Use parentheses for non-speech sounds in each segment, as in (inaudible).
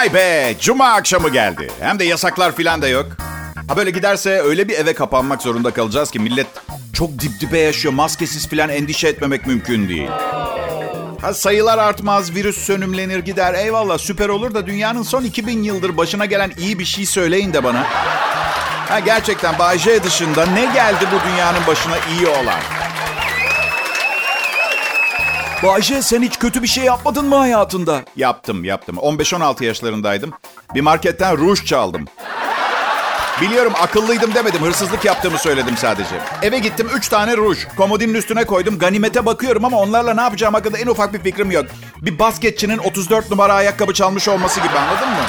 Vay be, cuma akşamı geldi. Hem de yasaklar filan da yok. Ha böyle giderse öyle bir eve kapanmak zorunda kalacağız ki millet çok dip dibe yaşıyor. Maskesiz filan endişe etmemek mümkün değil. Ha sayılar artmaz, virüs sönümlenir gider. Eyvallah süper olur da dünyanın son 2000 yıldır başına gelen iyi bir şey söyleyin de bana. Ha gerçekten Bay J dışında ne geldi bu dünyanın başına iyi olan? Bayce sen hiç kötü bir şey yapmadın mı hayatında? Yaptım, yaptım. 15-16 yaşlarındaydım. Bir marketten ruj çaldım. Biliyorum akıllıydım demedim. Hırsızlık yaptığımı söyledim sadece. Eve gittim 3 tane ruj. Komodinin üstüne koydum. Ganimete bakıyorum ama onlarla ne yapacağım hakkında en ufak bir fikrim yok. Bir basketçinin 34 numara ayakkabı çalmış olması gibi anladın mı?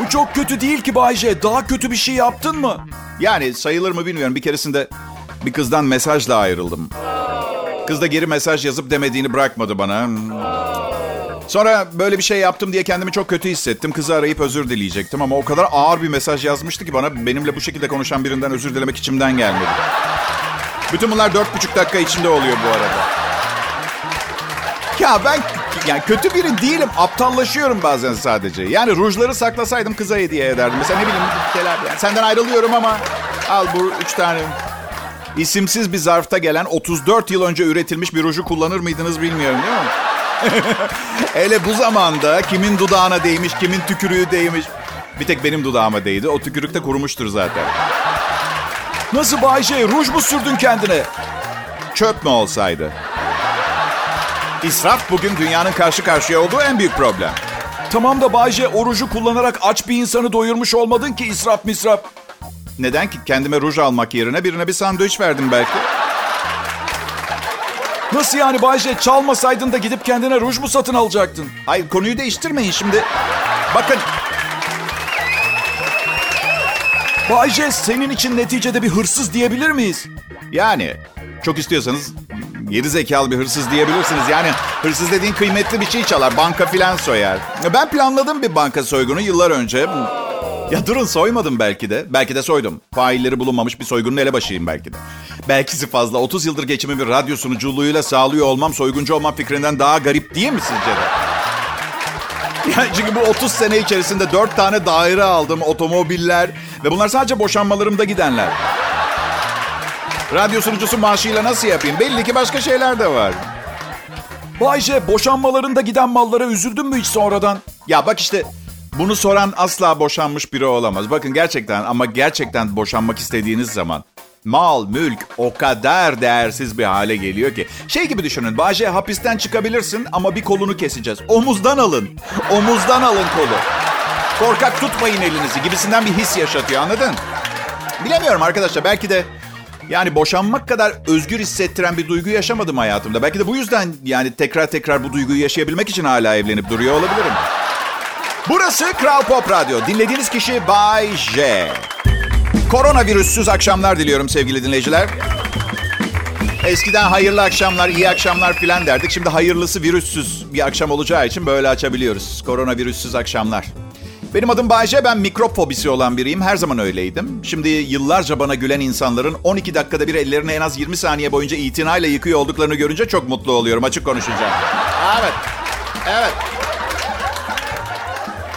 Bu çok kötü değil ki Bayce. Daha kötü bir şey yaptın mı? Yani sayılır mı bilmiyorum. Bir keresinde bir kızdan mesajla ayrıldım. Kız da geri mesaj yazıp demediğini bırakmadı bana. Sonra böyle bir şey yaptım diye kendimi çok kötü hissettim. Kızı arayıp özür dileyecektim ama o kadar ağır bir mesaj yazmıştı ki bana benimle bu şekilde konuşan birinden özür dilemek içimden gelmedi. Bütün bunlar dört buçuk dakika içinde oluyor bu arada. Ya ben yani kötü biri değilim. Aptallaşıyorum bazen sadece. Yani rujları saklasaydım kıza hediye ederdim. Mesela ne bileyim keler. Yani senden ayrılıyorum ama al bu üç tane. İsimsiz bir zarfta gelen 34 yıl önce üretilmiş bir ruju kullanır mıydınız bilmiyorum değil mi? (laughs) Hele bu zamanda kimin dudağına değmiş, kimin tükürüğü değmiş. Bir tek benim dudağıma değdi. O tükürük de kurumuştur zaten. Nasıl Bayce? Ruj mu sürdün kendine? Çöp mü olsaydı? İsraf bugün dünyanın karşı karşıya olduğu en büyük problem. Tamam da Bayce o ruju kullanarak aç bir insanı doyurmuş olmadın ki israf misraf. Neden ki kendime ruj almak yerine birine bir sandviç verdim belki. Nasıl yani Bayce? Çalmasaydın da gidip kendine ruj mu satın alacaktın? Hayır konuyu değiştirmeyin şimdi. Bakın Bayce senin için neticede bir hırsız diyebilir miyiz? yani çok istiyorsanız geri zekalı bir hırsız diyebilirsiniz. Yani hırsız dediğin kıymetli bir şey çalar. Banka filan soyar. Ben planladım bir banka soygunu yıllar önce. Ya durun soymadım belki de. Belki de soydum. Failleri bulunmamış bir soygunun elebaşıyım belki de. Belkisi fazla 30 yıldır geçimi bir radyo sunuculuğuyla sağlıyor olmam soyguncu olmam fikrinden daha garip değil mi sizce de? Yani çünkü bu 30 sene içerisinde 4 tane daire aldım, otomobiller ve bunlar sadece boşanmalarımda gidenler. Radyo sunucusu maaşıyla nasıl yapayım? Belli ki başka şeyler de var. Bayce boşanmalarında giden mallara üzüldün mü hiç sonradan? Ya bak işte bunu soran asla boşanmış biri olamaz. Bakın gerçekten ama gerçekten boşanmak istediğiniz zaman mal, mülk o kadar değersiz bir hale geliyor ki. Şey gibi düşünün. Bahçe hapisten çıkabilirsin ama bir kolunu keseceğiz. Omuzdan alın. Omuzdan alın kolu. Korkak tutmayın elinizi gibisinden bir his yaşatıyor anladın? Bilemiyorum arkadaşlar belki de yani boşanmak kadar özgür hissettiren bir duygu yaşamadım hayatımda. Belki de bu yüzden yani tekrar tekrar bu duyguyu yaşayabilmek için hala evlenip duruyor olabilirim. Burası Kral Pop Radyo. Dinlediğiniz kişi Bay J. Koronavirüssüz akşamlar diliyorum sevgili dinleyiciler. Eskiden hayırlı akşamlar, iyi akşamlar filan derdik. Şimdi hayırlısı virüssüz bir akşam olacağı için böyle açabiliyoruz. Koronavirüssüz akşamlar. Benim adım Bayce, ben mikrop fobisi olan biriyim. Her zaman öyleydim. Şimdi yıllarca bana gülen insanların 12 dakikada bir ellerini en az 20 saniye boyunca itinayla yıkıyor olduklarını görünce çok mutlu oluyorum. Açık konuşacağım. Evet. Evet.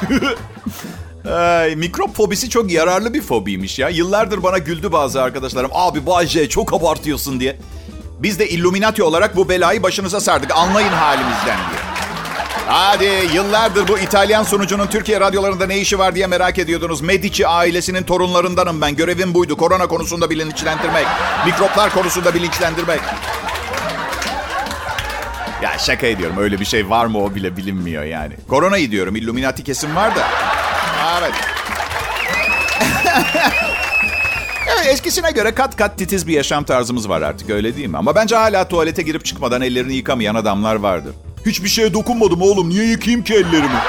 (laughs) Ay, mikrop fobisi çok yararlı bir fobiymiş ya. Yıllardır bana güldü bazı arkadaşlarım. Abi Bayce çok abartıyorsun diye. Biz de Illuminati olarak bu belayı başınıza sardık. Anlayın halimizden diye. Hadi yıllardır bu İtalyan sunucunun Türkiye radyolarında ne işi var diye merak ediyordunuz. Medici ailesinin torunlarındanım ben. Görevim buydu. Korona konusunda bilinçlendirmek. Mikroplar konusunda bilinçlendirmek. Ya şaka ediyorum. Öyle bir şey var mı o bile bilinmiyor yani. Koronayı diyorum. Illuminati kesim var da. Evet. (laughs) evet eskisine göre kat kat titiz bir yaşam tarzımız var artık öyle değil mi? Ama bence hala tuvalete girip çıkmadan ellerini yıkamayan adamlar vardır. Hiçbir şeye dokunmadım oğlum. Niye yıkayayım ki ellerimi?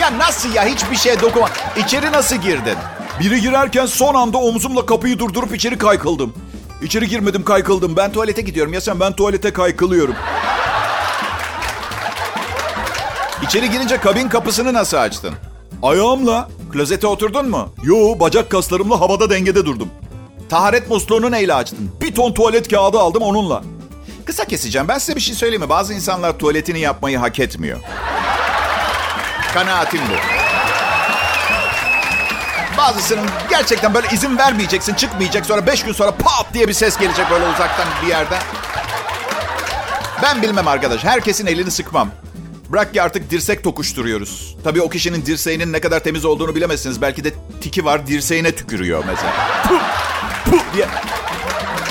Ya nasıl ya? Hiçbir şeye dokunma. İçeri nasıl girdin? Biri girerken son anda omzumla kapıyı durdurup içeri kaykıldım. İçeri girmedim kaykıldım. Ben tuvalete gidiyorum. Ya sen ben tuvalete kaykılıyorum. İçeri girince kabin kapısını nasıl açtın? Ayağımla. Klozete oturdun mu? Yo bacak kaslarımla havada dengede durdum. Taharet musluğunu neyle açtın? Bir ton tuvalet kağıdı aldım onunla. Kısa keseceğim. Ben size bir şey söyleyeyim mi? Bazı insanlar tuvaletini yapmayı hak etmiyor. Kanaatim bu. Bazısının gerçekten böyle izin vermeyeceksin, çıkmayacak. Sonra beş gün sonra pat diye bir ses gelecek böyle uzaktan bir yerden. Ben bilmem arkadaş. Herkesin elini sıkmam. Bırak ki artık dirsek tokuşturuyoruz. Tabii o kişinin dirseğinin ne kadar temiz olduğunu bilemezsiniz. Belki de tiki var dirseğine tükürüyor mesela. Puh, puh diye.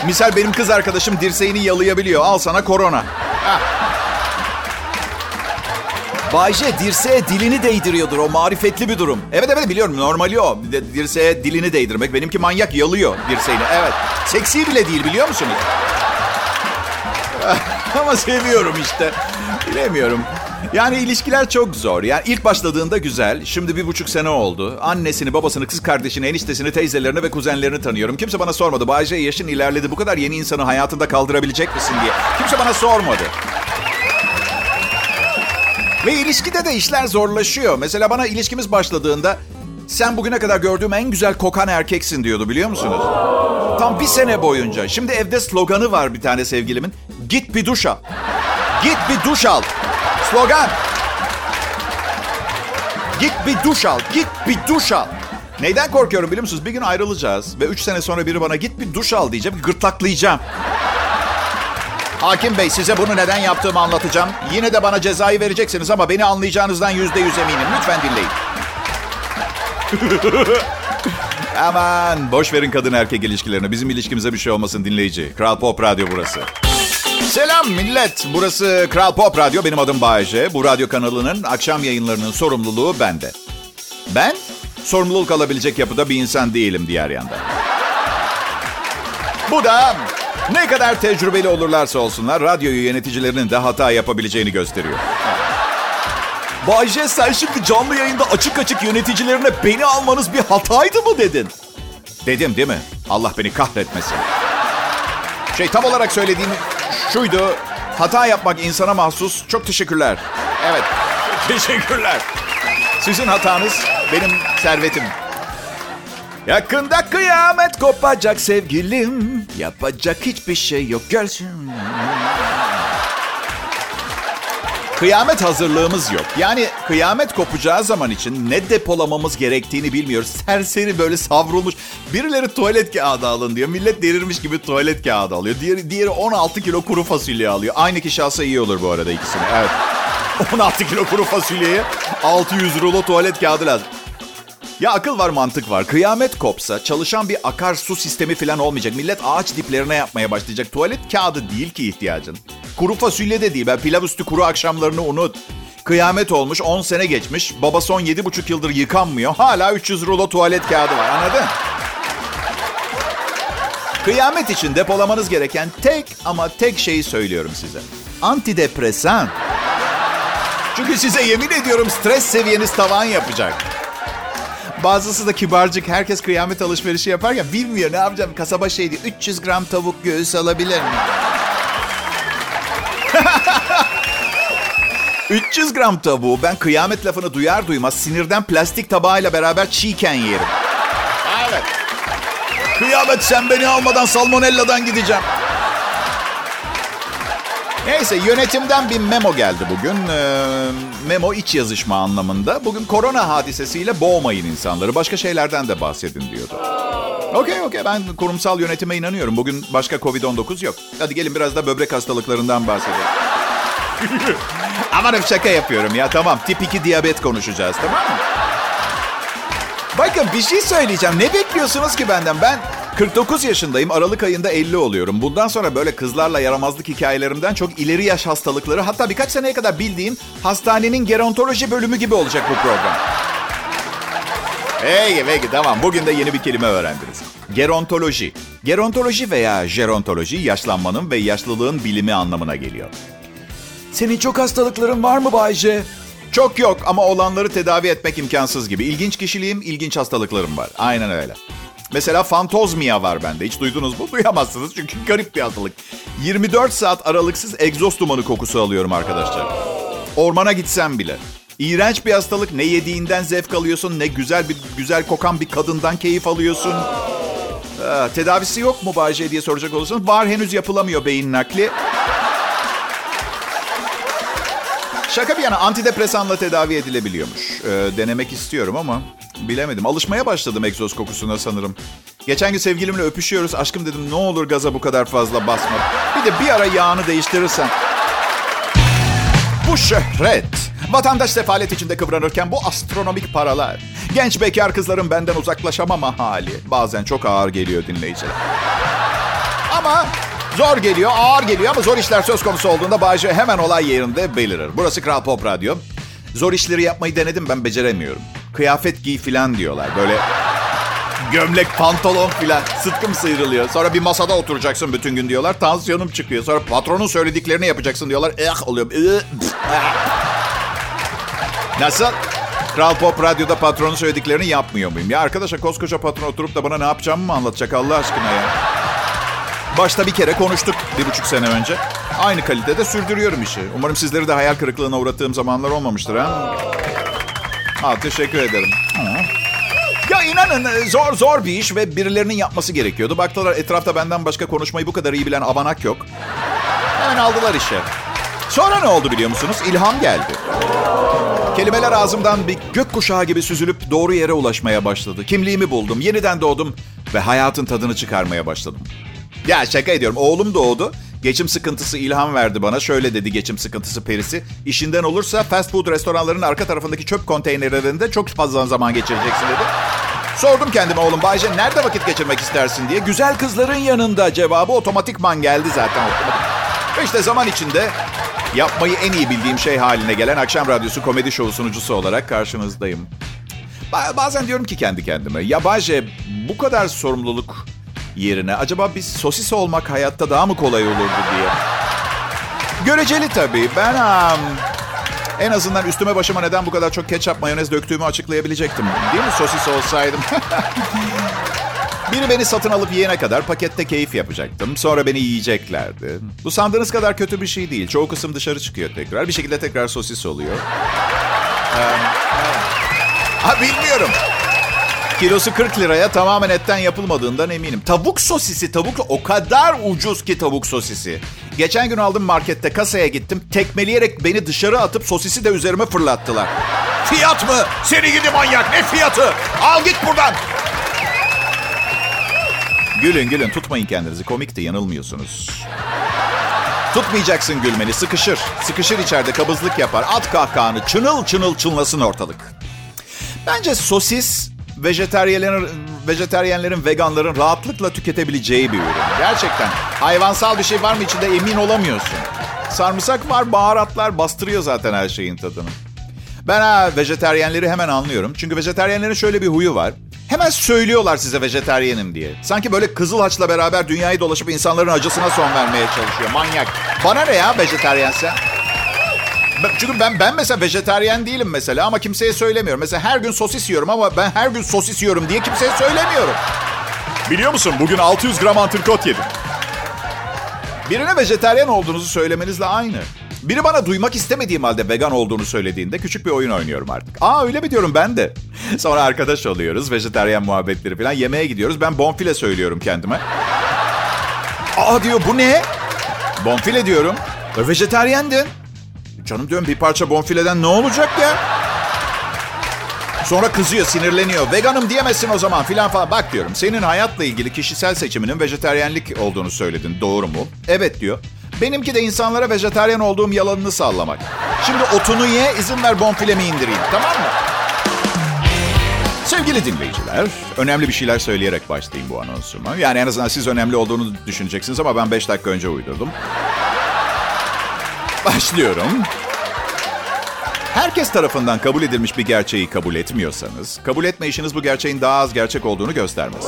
Misal benim kız arkadaşım dirseğini yalayabiliyor. Al sana korona. Hah. Bayce dirseğe dilini değdiriyordur. O marifetli bir durum. Evet evet biliyorum normali o. Dirseğe dilini değdirmek. Benimki manyak yalıyor dirseğini. Evet. Seksi bile değil biliyor musunuz? (laughs) Ama seviyorum işte. Bilemiyorum. Yani ilişkiler çok zor. Yani ilk başladığında güzel. Şimdi bir buçuk sene oldu. Annesini, babasını, kız kardeşini, eniştesini, teyzelerini ve kuzenlerini tanıyorum. Kimse bana sormadı. Bayce yaşın ilerledi. Bu kadar yeni insanı hayatında kaldırabilecek misin diye. Kimse bana sormadı. Ve ilişkide de işler zorlaşıyor. Mesela bana ilişkimiz başladığında sen bugüne kadar gördüğüm en güzel kokan erkeksin diyordu biliyor musunuz? Tam bir sene boyunca. Şimdi evde sloganı var bir tane sevgilimin. Git bir duş al. Git bir duş al. Slogan. Git bir duş al. Git bir duş al. Neyden korkuyorum biliyor musunuz? Bir gün ayrılacağız ve üç sene sonra biri bana git bir duş al diyeceğim. Gırtlaklayacağım. Hakim Bey size bunu neden yaptığımı anlatacağım. Yine de bana cezayı vereceksiniz ama beni anlayacağınızdan yüzde yüz eminim. Lütfen dinleyin. (laughs) Aman boş verin kadın erkek ilişkilerini. Bizim ilişkimize bir şey olmasın dinleyici. Kral Pop Radyo burası. Selam millet. Burası Kral Pop Radyo. Benim adım Bayece. Bu radyo kanalının akşam yayınlarının sorumluluğu bende. Ben sorumluluk alabilecek yapıda bir insan değilim diğer yandan. Bu da ne kadar tecrübeli olurlarsa olsunlar radyoyu yöneticilerinin de hata yapabileceğini gösteriyor. Bayce sen şimdi canlı yayında açık açık yöneticilerine beni almanız bir hataydı mı dedin? Dedim değil mi? Allah beni kahretmesin. Şey tam olarak söylediğim şuydu. Hata yapmak insana mahsus. Çok teşekkürler. Evet. (laughs) Teşekkürler. Sizin hatanız benim servetim. Yakında kıyamet kopacak sevgilim. Yapacak hiçbir şey yok görsün. Kıyamet hazırlığımız yok. Yani kıyamet kopacağı zaman için ne depolamamız gerektiğini bilmiyoruz. Serseri böyle savrulmuş. Birileri tuvalet kağıdı alın diyor. Millet delirmiş gibi tuvalet kağıdı alıyor. Diğeri, diğeri 16 kilo kuru fasulye alıyor. Aynı kişi alsa iyi olur bu arada ikisini. Evet. (laughs) 16 kilo kuru fasulyeye 600 rulo tuvalet kağıdı lazım. Ya akıl var mantık var. Kıyamet kopsa çalışan bir akarsu sistemi falan olmayacak. Millet ağaç diplerine yapmaya başlayacak. Tuvalet kağıdı değil ki ihtiyacın. Kuru fasulye de değil. Ben pilav üstü kuru akşamlarını unut. Kıyamet olmuş 10 sene geçmiş. Baba son 7,5 yıldır yıkanmıyor. Hala 300 rulo tuvalet kağıdı var anladın? Kıyamet için depolamanız gereken tek ama tek şeyi söylüyorum size. Antidepresan. Çünkü size yemin ediyorum stres seviyeniz tavan yapacak. Bazısı da kibarcık herkes kıyamet alışverişi yapar ya bilmiyor ne yapacağım. Kasaba şey diyor 300 gram tavuk göğüs alabilir mi? (laughs) 300 gram tavuğu ben kıyamet lafını duyar duymaz sinirden plastik tabağıyla beraber çiğken yerim. Evet. Kıyamet sen beni almadan salmonella'dan gideceğim. Neyse yönetimden bir memo geldi bugün. Ee, memo iç yazışma anlamında. Bugün korona hadisesiyle boğmayın insanları. Başka şeylerden de bahsedin diyordu. Okey okey ben kurumsal yönetime inanıyorum. Bugün başka Covid-19 yok. Hadi gelin biraz da böbrek hastalıklarından bahsedelim. (laughs) Amanım şaka yapıyorum ya tamam. Tip 2 diyabet konuşacağız tamam mı? Bakın bir şey söyleyeceğim. Ne bekliyorsunuz ki benden? Ben 49 yaşındayım. Aralık ayında 50 oluyorum. Bundan sonra böyle kızlarla yaramazlık hikayelerimden çok ileri yaş hastalıkları hatta birkaç seneye kadar bildiğim hastanenin gerontoloji bölümü gibi olacak bu program. Peki peki tamam. Bugün de yeni bir kelime öğrendiniz. Gerontoloji. Gerontoloji veya jerontoloji yaşlanmanın ve yaşlılığın bilimi anlamına geliyor. Senin çok hastalıkların var mı Bayce? Çok yok ama olanları tedavi etmek imkansız gibi. İlginç kişiliğim, ilginç hastalıklarım var. Aynen öyle. Mesela fantozmia var bende. Hiç duydunuz mu? (laughs) Duyamazsınız çünkü garip bir hastalık. 24 saat aralıksız egzoz dumanı kokusu alıyorum arkadaşlar. Ormana gitsem bile. İğrenç bir hastalık. Ne yediğinden zevk alıyorsun, ne güzel bir güzel kokan bir kadından keyif alıyorsun. Ee, tedavisi yok mu Bayce diye soracak olursanız var henüz yapılamıyor beyin nakli. Şaka bir yana antidepresanla tedavi edilebiliyormuş. Ee, denemek istiyorum ama bilemedim. Alışmaya başladım egzoz kokusuna sanırım. Geçen gün sevgilimle öpüşüyoruz. Aşkım dedim ne olur gaza bu kadar fazla basma. Bir de bir ara yağını değiştirirsen. Bu şöhret, vatandaş sefalet içinde kıvranırken bu astronomik paralar, genç bekar kızların benden uzaklaşamama hali bazen çok ağır geliyor dinleyiciler. Ama zor geliyor, ağır geliyor ama zor işler söz konusu olduğunda Bayce hemen olay yerinde belirir. Burası Kral Pop Radyo. Zor işleri yapmayı denedim ben beceremiyorum. Kıyafet giy filan diyorlar. Böyle gömlek, pantolon filan. Sıtkım sıyrılıyor. Sonra bir masada oturacaksın bütün gün diyorlar. Tansiyonum çıkıyor. Sonra patronun söylediklerini yapacaksın diyorlar. Eh oluyor. Eh, eh. Nasıl? Kral Pop Radyo'da patronun söylediklerini yapmıyor muyum? Ya arkadaşa koskoca patron oturup da bana ne yapacağımı mı anlatacak Allah aşkına ya? Başta bir kere konuştuk bir buçuk sene önce. Aynı kalitede sürdürüyorum işi. Umarım sizleri de hayal kırıklığına uğrattığım zamanlar olmamıştır ha. Ha, teşekkür ederim. Ya inanın zor zor bir iş ve birilerinin yapması gerekiyordu. Baktılar etrafta benden başka konuşmayı bu kadar iyi bilen avanak yok. Hemen aldılar işe. Sonra ne oldu biliyor musunuz? İlham geldi. Kelimeler ağzımdan bir gökkuşağı gibi süzülüp doğru yere ulaşmaya başladı. Kimliğimi buldum, yeniden doğdum ve hayatın tadını çıkarmaya başladım. Ya şaka ediyorum. Oğlum doğdu. Geçim sıkıntısı ilham verdi bana. Şöyle dedi geçim sıkıntısı perisi. İşinden olursa fast food restoranlarının arka tarafındaki çöp konteynerlerinde çok fazla zaman geçireceksin dedi. Sordum kendime oğlum Bayce nerede vakit geçirmek istersin diye. Güzel kızların yanında cevabı otomatikman geldi zaten. Otomatik. İşte zaman içinde yapmayı en iyi bildiğim şey haline gelen akşam radyosu komedi şovu sunucusu olarak karşınızdayım. Ba- bazen diyorum ki kendi kendime ya Bayce bu kadar sorumluluk yerine acaba biz sosis olmak hayatta daha mı kolay olurdu diye. Göreceli tabii. Ben um, en azından üstüme başıma neden bu kadar çok ketçap mayonez döktüğümü açıklayabilecektim. Değil mi sosis olsaydım? (laughs) Biri beni satın alıp yiyene kadar pakette keyif yapacaktım. Sonra beni yiyeceklerdi. Bu sandığınız kadar kötü bir şey değil. Çoğu kısım dışarı çıkıyor tekrar. Bir şekilde tekrar sosis oluyor. Ee, ha, bilmiyorum. Kilosu 40 liraya tamamen etten yapılmadığından eminim. Tavuk sosisi, tavuk o kadar ucuz ki tavuk sosisi. Geçen gün aldım markette kasaya gittim. Tekmeleyerek beni dışarı atıp sosisi de üzerime fırlattılar. Fiyat mı? Seni gidi manyak ne fiyatı? Al git buradan. Gülün gülün tutmayın kendinizi komik de yanılmıyorsunuz. Tutmayacaksın gülmeni sıkışır. Sıkışır içeride kabızlık yapar. At kahkahanı çınıl çınıl çınlasın ortalık. Bence sosis vejeteryenlerin, vejeteryenlerin, veganların rahatlıkla tüketebileceği bir ürün. Gerçekten. Hayvansal bir şey var mı içinde emin olamıyorsun. Sarımsak var, baharatlar bastırıyor zaten her şeyin tadını. Ben ha vejeteryenleri hemen anlıyorum. Çünkü vejeteryenlerin şöyle bir huyu var. Hemen söylüyorlar size vejeteryenim diye. Sanki böyle Kızıl Haç'la beraber dünyayı dolaşıp insanların acısına son vermeye çalışıyor. Manyak. Bana ne ya vejeteryense? Çünkü ben ben mesela vejeteryen değilim mesela ama kimseye söylemiyorum. Mesela her gün sosis yiyorum ama ben her gün sosis yiyorum diye kimseye söylemiyorum. Biliyor musun bugün 600 gram antrikot yedim. Birine vejeteryen olduğunuzu söylemenizle aynı. Biri bana duymak istemediğim halde vegan olduğunu söylediğinde küçük bir oyun oynuyorum artık. Aa öyle mi diyorum ben de. (laughs) Sonra arkadaş oluyoruz. Vejeteryen muhabbetleri falan. Yemeğe gidiyoruz. Ben bonfile söylüyorum kendime. Aa diyor bu ne? Bonfile diyorum. E, vejeteryendin. Canım diyorum bir parça bonfileden ne olacak ya? Sonra kızıyor, sinirleniyor. Veganım diyemezsin o zaman filan falan. Bak diyorum senin hayatla ilgili kişisel seçiminin vejeteryenlik olduğunu söyledin. Doğru mu? Evet diyor. Benimki de insanlara vejeteryen olduğum yalanını sallamak. Şimdi otunu ye, izin ver bonfilemi indireyim. Tamam mı? Sevgili dinleyiciler, önemli bir şeyler söyleyerek başlayayım bu anonsuma. Yani en azından siz önemli olduğunu düşüneceksiniz ama ben 5 dakika önce uydurdum. Başlıyorum. Herkes tarafından kabul edilmiş bir gerçeği kabul etmiyorsanız, kabul etme işiniz bu gerçeğin daha az gerçek olduğunu göstermez.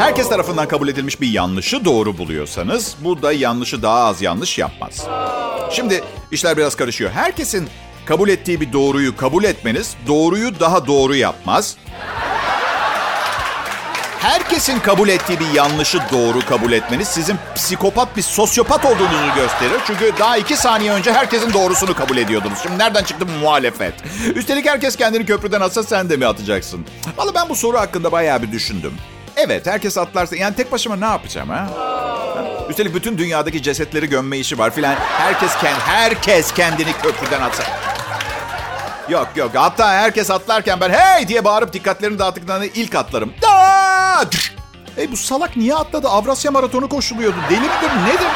Herkes tarafından kabul edilmiş bir yanlışı doğru buluyorsanız, bu da yanlışı daha az yanlış yapmaz. Şimdi işler biraz karışıyor. Herkesin kabul ettiği bir doğruyu kabul etmeniz, doğruyu daha doğru yapmaz. Herkesin kabul ettiği bir yanlışı doğru kabul etmeniz sizin psikopat bir sosyopat olduğunuzu gösterir. Çünkü daha iki saniye önce herkesin doğrusunu kabul ediyordunuz. Şimdi nereden çıktı bu muhalefet? Üstelik herkes kendini köprüden atsa sen de mi atacaksın? Vallahi ben bu soru hakkında bayağı bir düşündüm. Evet herkes atlarsa yani tek başıma ne yapacağım ha? Üstelik bütün dünyadaki cesetleri gömme işi var filan. Herkes, kend, herkes kendini köprüden atsa. Yok yok. Hatta herkes atlarken ben hey diye bağırıp dikkatlerini dağıttıklarında ilk atlarım. Aa! Hey bu salak niye atladı? Avrasya Maratonu koşuluyordu. Deli midir nedir?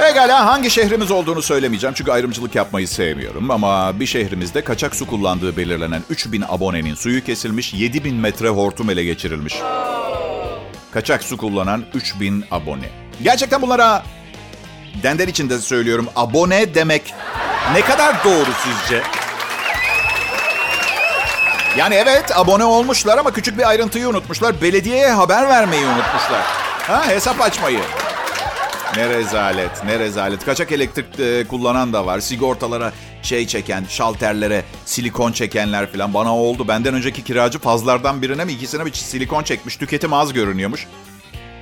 Pekala hangi şehrimiz olduğunu söylemeyeceğim çünkü ayrımcılık yapmayı sevmiyorum. Ama bir şehrimizde kaçak su kullandığı belirlenen 3000 abonenin suyu kesilmiş, 7000 metre hortum ele geçirilmiş. Kaçak su kullanan 3000 abone. Gerçekten bunlara dender içinde söylüyorum abone demek ne kadar doğru sizce? Yani evet abone olmuşlar ama küçük bir ayrıntıyı unutmuşlar. Belediyeye haber vermeyi unutmuşlar. Ha hesap açmayı. Ne rezalet, ne rezalet. Kaçak elektrik e, kullanan da var. Sigortalara şey çeken, şalterlere silikon çekenler falan. Bana oldu. Benden önceki kiracı fazlardan birine mi ikisine bir silikon çekmiş. Tüketim az görünüyormuş.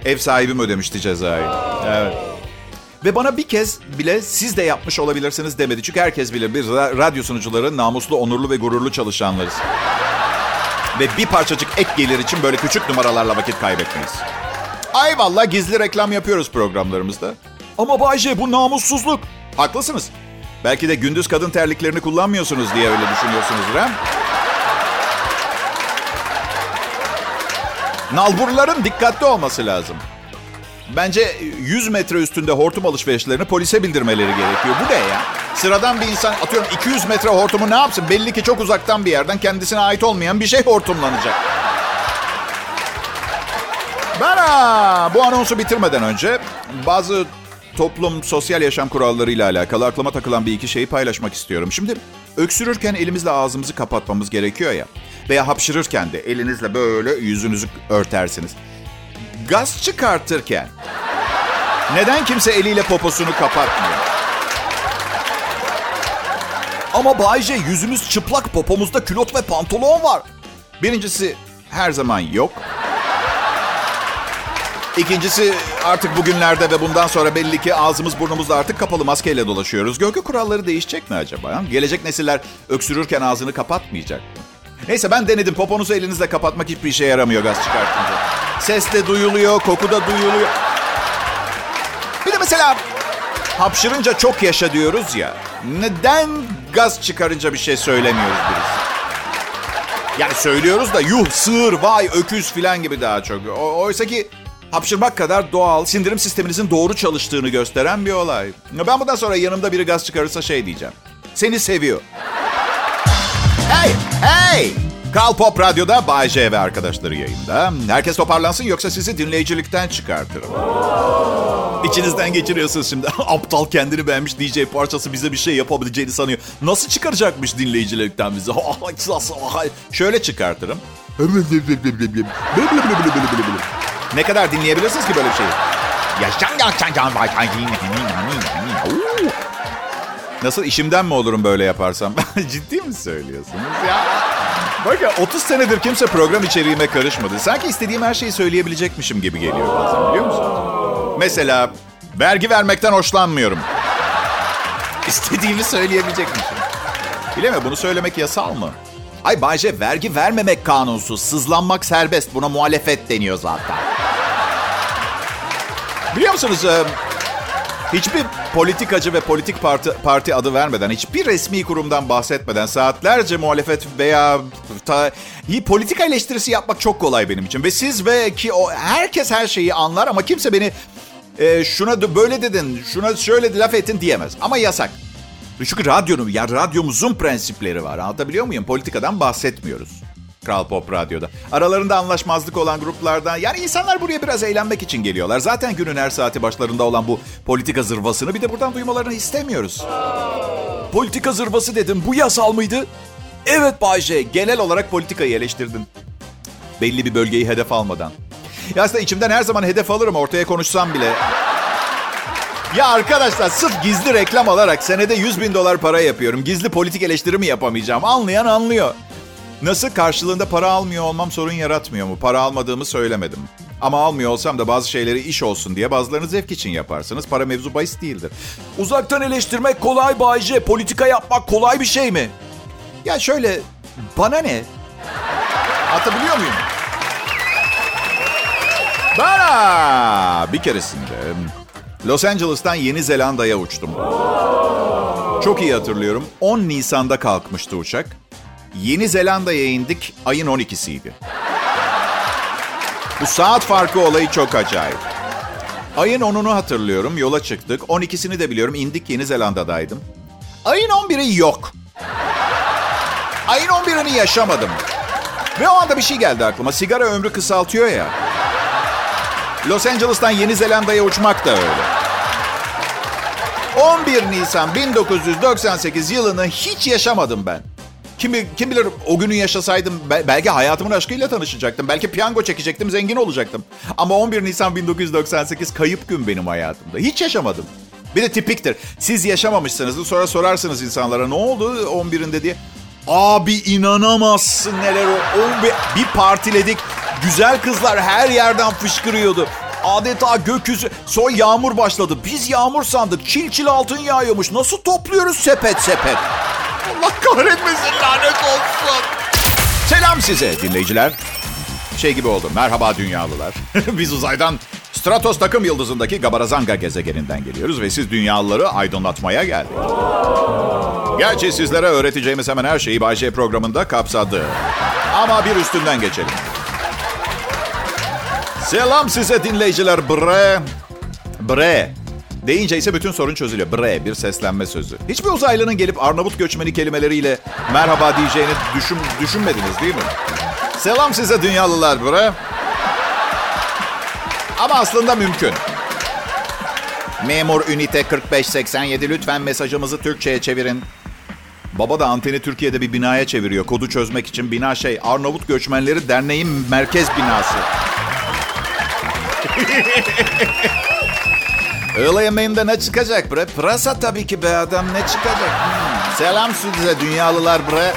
Ev sahibim ödemişti cezayı. Evet. Ve bana bir kez bile siz de yapmış olabilirsiniz demedi. Çünkü herkes bilir biz radyo sunucuları namuslu, onurlu ve gururlu çalışanlarız. Ve bir parçacık ek gelir için böyle küçük numaralarla vakit kaybetmeyiz. Ay vallahi gizli reklam yapıyoruz programlarımızda. Ama Bayce bu namussuzluk. Haklısınız. Belki de gündüz kadın terliklerini kullanmıyorsunuz diye öyle düşünüyorsunuz değil mi? Nalburların dikkatli olması lazım. Bence 100 metre üstünde hortum alışverişlerini polise bildirmeleri gerekiyor. Bu ne ya? Sıradan bir insan atıyorum 200 metre hortumu ne yapsın? Belli ki çok uzaktan bir yerden kendisine ait olmayan bir şey hortumlanacak. Ben ha, bu anonsu bitirmeden önce bazı toplum sosyal yaşam kurallarıyla alakalı aklıma takılan bir iki şeyi paylaşmak istiyorum. Şimdi öksürürken elimizle ağzımızı kapatmamız gerekiyor ya. Veya hapşırırken de elinizle böyle yüzünüzü örtersiniz. Gaz çıkartırken neden kimse eliyle poposunu kapatmıyor? Ama Bayce yüzümüz çıplak popomuzda külot ve pantolon var. Birincisi her zaman yok. İkincisi artık bugünlerde ve bundan sonra belli ki ağzımız burnumuz da artık kapalı maskeyle dolaşıyoruz. Görgü kuralları değişecek mi acaba? Gelecek nesiller öksürürken ağzını kapatmayacak mı? Neyse ben denedim. Poponuzu elinizle kapatmak hiçbir işe yaramıyor gaz çıkartınca. Ses de duyuluyor, koku da duyuluyor. Bir de mesela hapşırınca çok yaşa diyoruz ya. Neden gaz çıkarınca bir şey söylemiyoruz birisi? Yani söylüyoruz da yuh, sığır, vay, öküz filan gibi daha çok. O, oysa ki hapşırmak kadar doğal, sindirim sisteminizin doğru çalıştığını gösteren bir olay. Ben bundan sonra yanımda biri gaz çıkarırsa şey diyeceğim. Seni seviyor. Hey, hey! Kral Pop Radyo'da Bay J ve arkadaşları yayında. Herkes toparlansın yoksa sizi dinleyicilikten çıkartırım. İçinizden geçiriyorsunuz şimdi. Aptal kendini beğenmiş DJ parçası bize bir şey yapabileceğini sanıyor. Nasıl çıkaracakmış dinleyicilikten bizi? Şöyle çıkartırım. ne kadar dinleyebilirsiniz ki böyle bir şeyi? Nasıl işimden mi olurum böyle yaparsam? Ciddi mi söylüyorsunuz ya? Bakın 30 senedir kimse program içeriğime karışmadı. Sanki istediğim her şeyi söyleyebilecekmişim gibi geliyor bazen biliyor musunuz? Mesela vergi vermekten hoşlanmıyorum. İstediğimi söyleyebilecekmişim. Bilemiyorum bunu söylemek yasal mı? Ay Bayce vergi vermemek kanunsuz. Sızlanmak serbest. Buna muhalefet deniyor zaten. Biliyor musunuz? Hiçbir politikacı ve politik parti, parti adı vermeden, hiçbir resmi kurumdan bahsetmeden saatlerce muhalefet veya ta, politika eleştirisi yapmak çok kolay benim için. Ve siz ve ki o herkes her şeyi anlar ama kimse beni e, şuna da böyle dedin, şuna şöyle laf ettin diyemez. Ama yasak. Çünkü radyonun, ya radyomuzun prensipleri var. Anlatabiliyor muyum? Politikadan bahsetmiyoruz. Kral Pop Radyo'da. Aralarında anlaşmazlık olan gruplardan yani insanlar buraya biraz eğlenmek için geliyorlar. Zaten günün her saati başlarında olan bu politika zırvasını bir de buradan duymalarını istemiyoruz. Politika zırvası dedim. Bu yasal mıydı? Evet Bayce. Genel olarak politikayı eleştirdin. Belli bir bölgeyi hedef almadan. Ya aslında içimden her zaman hedef alırım ortaya konuşsam bile. Ya arkadaşlar sırf gizli reklam alarak senede 100 bin dolar para yapıyorum. Gizli politik eleştiri mi yapamayacağım? Anlayan anlıyor. Nasıl karşılığında para almıyor olmam sorun yaratmıyor mu? Para almadığımı söylemedim. Ama almıyor olsam da bazı şeyleri iş olsun diye bazılarını zevk için yaparsınız. Para mevzu bahis değildir. Uzaktan eleştirmek kolay Bayce. Politika yapmak kolay bir şey mi? Ya şöyle bana ne? Atabiliyor muyum? Ben bir keresinde Los Angeles'tan Yeni Zelanda'ya uçtum. Çok iyi hatırlıyorum. 10 Nisan'da kalkmıştı uçak. Yeni Zelanda'ya indik. Ayın 12'siydi. Bu saat farkı olayı çok acayip. Ayın 10'unu hatırlıyorum. Yola çıktık. 12'sini de biliyorum. İndik Yeni Zelanda'daydım. Ayın 11'i yok. Ayın 11'ini yaşamadım. Ve o anda bir şey geldi aklıma. Sigara ömrü kısaltıyor ya. Los Angeles'tan Yeni Zelanda'ya uçmak da öyle. 11 Nisan 1998 yılını hiç yaşamadım ben. Kim, kim bilir o günü yaşasaydım belki hayatımın aşkıyla tanışacaktım. Belki piyango çekecektim, zengin olacaktım. Ama 11 Nisan 1998 kayıp gün benim hayatımda. Hiç yaşamadım. Bir de tipiktir. Siz yaşamamışsınız. Sonra sorarsınız insanlara ne oldu 11'inde diye. Abi inanamazsın neler o. o bir partiledik. Güzel kızlar her yerden fışkırıyordu. Adeta gökyüzü. Sonra yağmur başladı. Biz yağmur sandık. Çil çil altın yağıyormuş. Nasıl topluyoruz sepet sepet? Allah kahretmesin lanet olsun. Selam size dinleyiciler. Şey gibi oldu. Merhaba dünyalılar. (laughs) Biz uzaydan Stratos takım yıldızındaki Gabarazanga gezegeninden geliyoruz ve siz dünyalıları aydınlatmaya geldik. Gerçi sizlere öğreteceğimiz hemen her şeyi Bay J programında kapsadı. Ama bir üstünden geçelim. Selam size dinleyiciler. Bre. Bre. Deyince ise bütün sorun çözülüyor. Bre bir seslenme sözü. Hiçbir uzaylının gelip Arnavut göçmeni kelimeleriyle merhaba diyeceğini düşün, düşünmediniz değil mi? Selam size dünyalılar bre. Ama aslında mümkün. Memur ünite 4587 lütfen mesajımızı Türkçe'ye çevirin. Baba da anteni Türkiye'de bir binaya çeviriyor. Kodu çözmek için bina şey Arnavut Göçmenleri Derneği'nin merkez binası. (laughs) Öğle yemeğinde ne çıkacak bre? Pırasa tabii ki be adam ne çıkacak? Hmm. Selam size dünyalılar bre.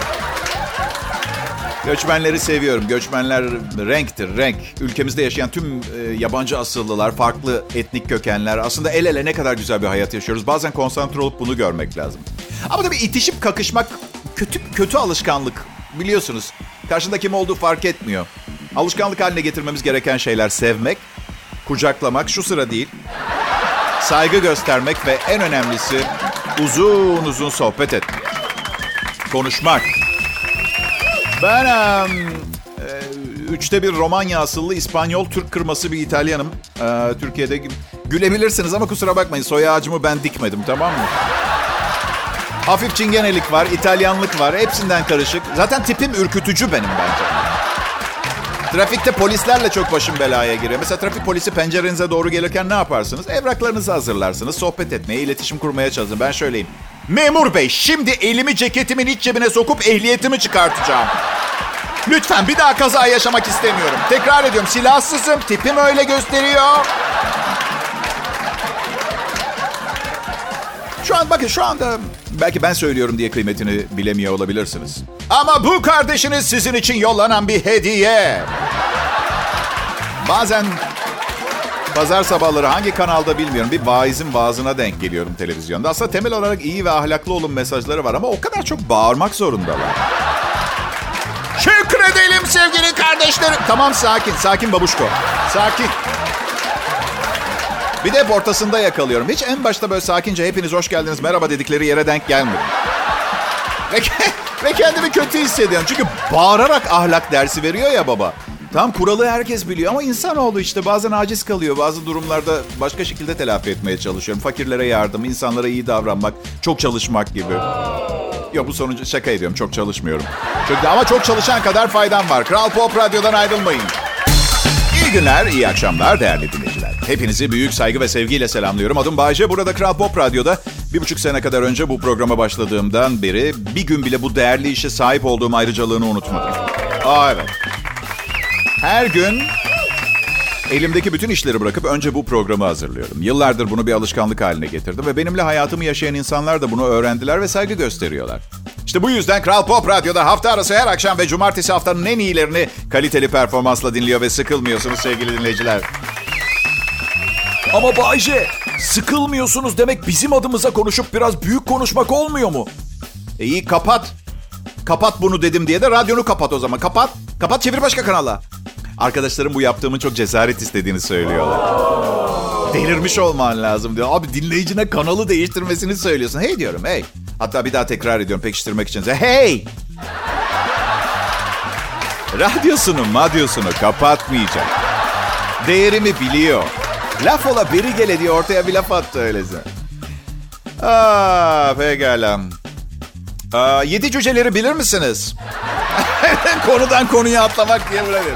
Göçmenleri seviyorum. Göçmenler renktir, renk. Ülkemizde yaşayan tüm e, yabancı asıllılar, farklı etnik kökenler. Aslında el ele ne kadar güzel bir hayat yaşıyoruz. Bazen konsantre olup bunu görmek lazım. Ama tabii itişip kakışmak kötü kötü alışkanlık. Biliyorsunuz. Karşında kim olduğu fark etmiyor. Alışkanlık haline getirmemiz gereken şeyler sevmek, kucaklamak, şu sıra değil. Saygı göstermek ve en önemlisi uzun uzun sohbet etmek. Konuşmak. Ben e, üçte bir Romanya asıllı İspanyol Türk kırması bir İtalyanım. E, Türkiye'de gülebilirsiniz ama kusura bakmayın soy ağacımı ben dikmedim tamam mı? Hafif çingenelik var, İtalyanlık var. Hepsinden karışık. Zaten tipim ürkütücü benim bence. Trafikte polislerle çok başım belaya giriyor. Mesela trafik polisi pencerenize doğru gelirken ne yaparsınız? Evraklarınızı hazırlarsınız. Sohbet etmeye, iletişim kurmaya çalışın. Ben şöyleyim. Memur bey, şimdi elimi ceketimin iç cebine sokup ehliyetimi çıkartacağım. Lütfen bir daha kaza yaşamak istemiyorum. Tekrar ediyorum silahsızım. Tipim öyle gösteriyor. Şu an bakın şu anda belki ben söylüyorum diye kıymetini bilemiyor olabilirsiniz. Ama bu kardeşiniz sizin için yollanan bir hediye. Bazen pazar sabahları hangi kanalda bilmiyorum bir vaizin vaazına denk geliyorum televizyonda. Aslında temel olarak iyi ve ahlaklı olun mesajları var ama o kadar çok bağırmak zorundalar. Şükredelim sevgili kardeşlerim. Tamam sakin, sakin babuşko. Sakin. Bir de hep ortasında yakalıyorum. Hiç en başta böyle sakince hepiniz hoş geldiniz merhaba dedikleri yere denk gelmedim. Ve, ve kendimi kötü hissediyorum. Çünkü bağırarak ahlak dersi veriyor ya baba. Tam kuralı herkes biliyor ama insanoğlu işte bazen aciz kalıyor. Bazı durumlarda başka şekilde telafi etmeye çalışıyorum. Fakirlere yardım, insanlara iyi davranmak, çok çalışmak gibi. Yok bu sonucu şaka ediyorum. Çok çalışmıyorum. Çünkü, ama çok çalışan kadar faydam var. Kral Pop Radyo'dan ayrılmayın. İyi günler, iyi akşamlar değerli dinleyiciler. Hepinizi büyük saygı ve sevgiyle selamlıyorum. Adım Bayce. Burada Kral Pop Radyo'da bir buçuk sene kadar önce bu programa başladığımdan beri bir gün bile bu değerli işe sahip olduğum ayrıcalığını unutmadım. Aa evet. Her gün elimdeki bütün işleri bırakıp önce bu programı hazırlıyorum. Yıllardır bunu bir alışkanlık haline getirdim ve benimle hayatımı yaşayan insanlar da bunu öğrendiler ve saygı gösteriyorlar. İşte bu yüzden Kral Pop Radyo'da hafta arası her akşam ve cumartesi haftanın en iyilerini kaliteli performansla dinliyor ve sıkılmıyorsunuz sevgili dinleyiciler. Ama Bayce, sıkılmıyorsunuz demek bizim adımıza konuşup biraz büyük konuşmak olmuyor mu? E iyi kapat. Kapat bunu dedim diye de radyonu kapat o zaman. Kapat. Kapat çevir başka kanala. Arkadaşlarım bu yaptığımın çok cesaret istediğini söylüyorlar. Delirmiş olman lazım diyor. Abi dinleyicine kanalı değiştirmesini söylüyorsun. Hey diyorum hey. Hatta bir daha tekrar ediyorum pekiştirmek için. Hey! Radyosunu madyosunu kapatmayacak. Değerimi biliyor. Laf ola biri gele diye ortaya bir laf attı öyleyse. Aa, pekala. Aa, yedi cüceleri bilir misiniz? (laughs) Konudan konuya atlamak diye bırakın.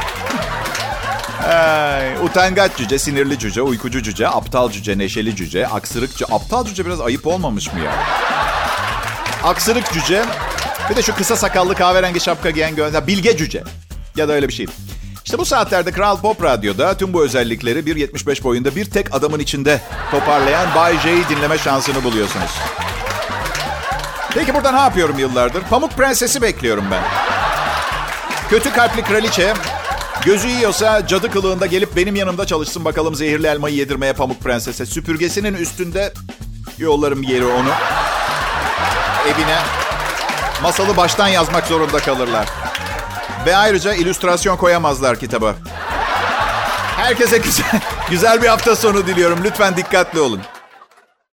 Ay, utangaç cüce, sinirli cüce, uykucu cüce, aptal cüce, neşeli cüce, aksırık cüce. Aptal cüce biraz ayıp olmamış mı ya? Aksırık cüce. Bir de şu kısa sakallı kahverengi şapka giyen gönder. Bilge cüce. Ya da öyle bir şey. İşte bu saatlerde Kral Pop Radyo'da tüm bu özellikleri 1.75 boyunda bir tek adamın içinde toparlayan Bay J'yi dinleme şansını buluyorsunuz. Peki burada ne yapıyorum yıllardır? Pamuk Prenses'i bekliyorum ben. Kötü kalpli kraliçe gözü yiyorsa cadı kılığında gelip benim yanımda çalışsın bakalım zehirli elmayı yedirmeye Pamuk Prenses'e. Süpürgesinin üstünde yollarım yeri onu. Evine. Masalı baştan yazmak zorunda kalırlar. Ve ayrıca illüstrasyon koyamazlar kitaba. Herkese güzel, güzel bir hafta sonu diliyorum. Lütfen dikkatli olun.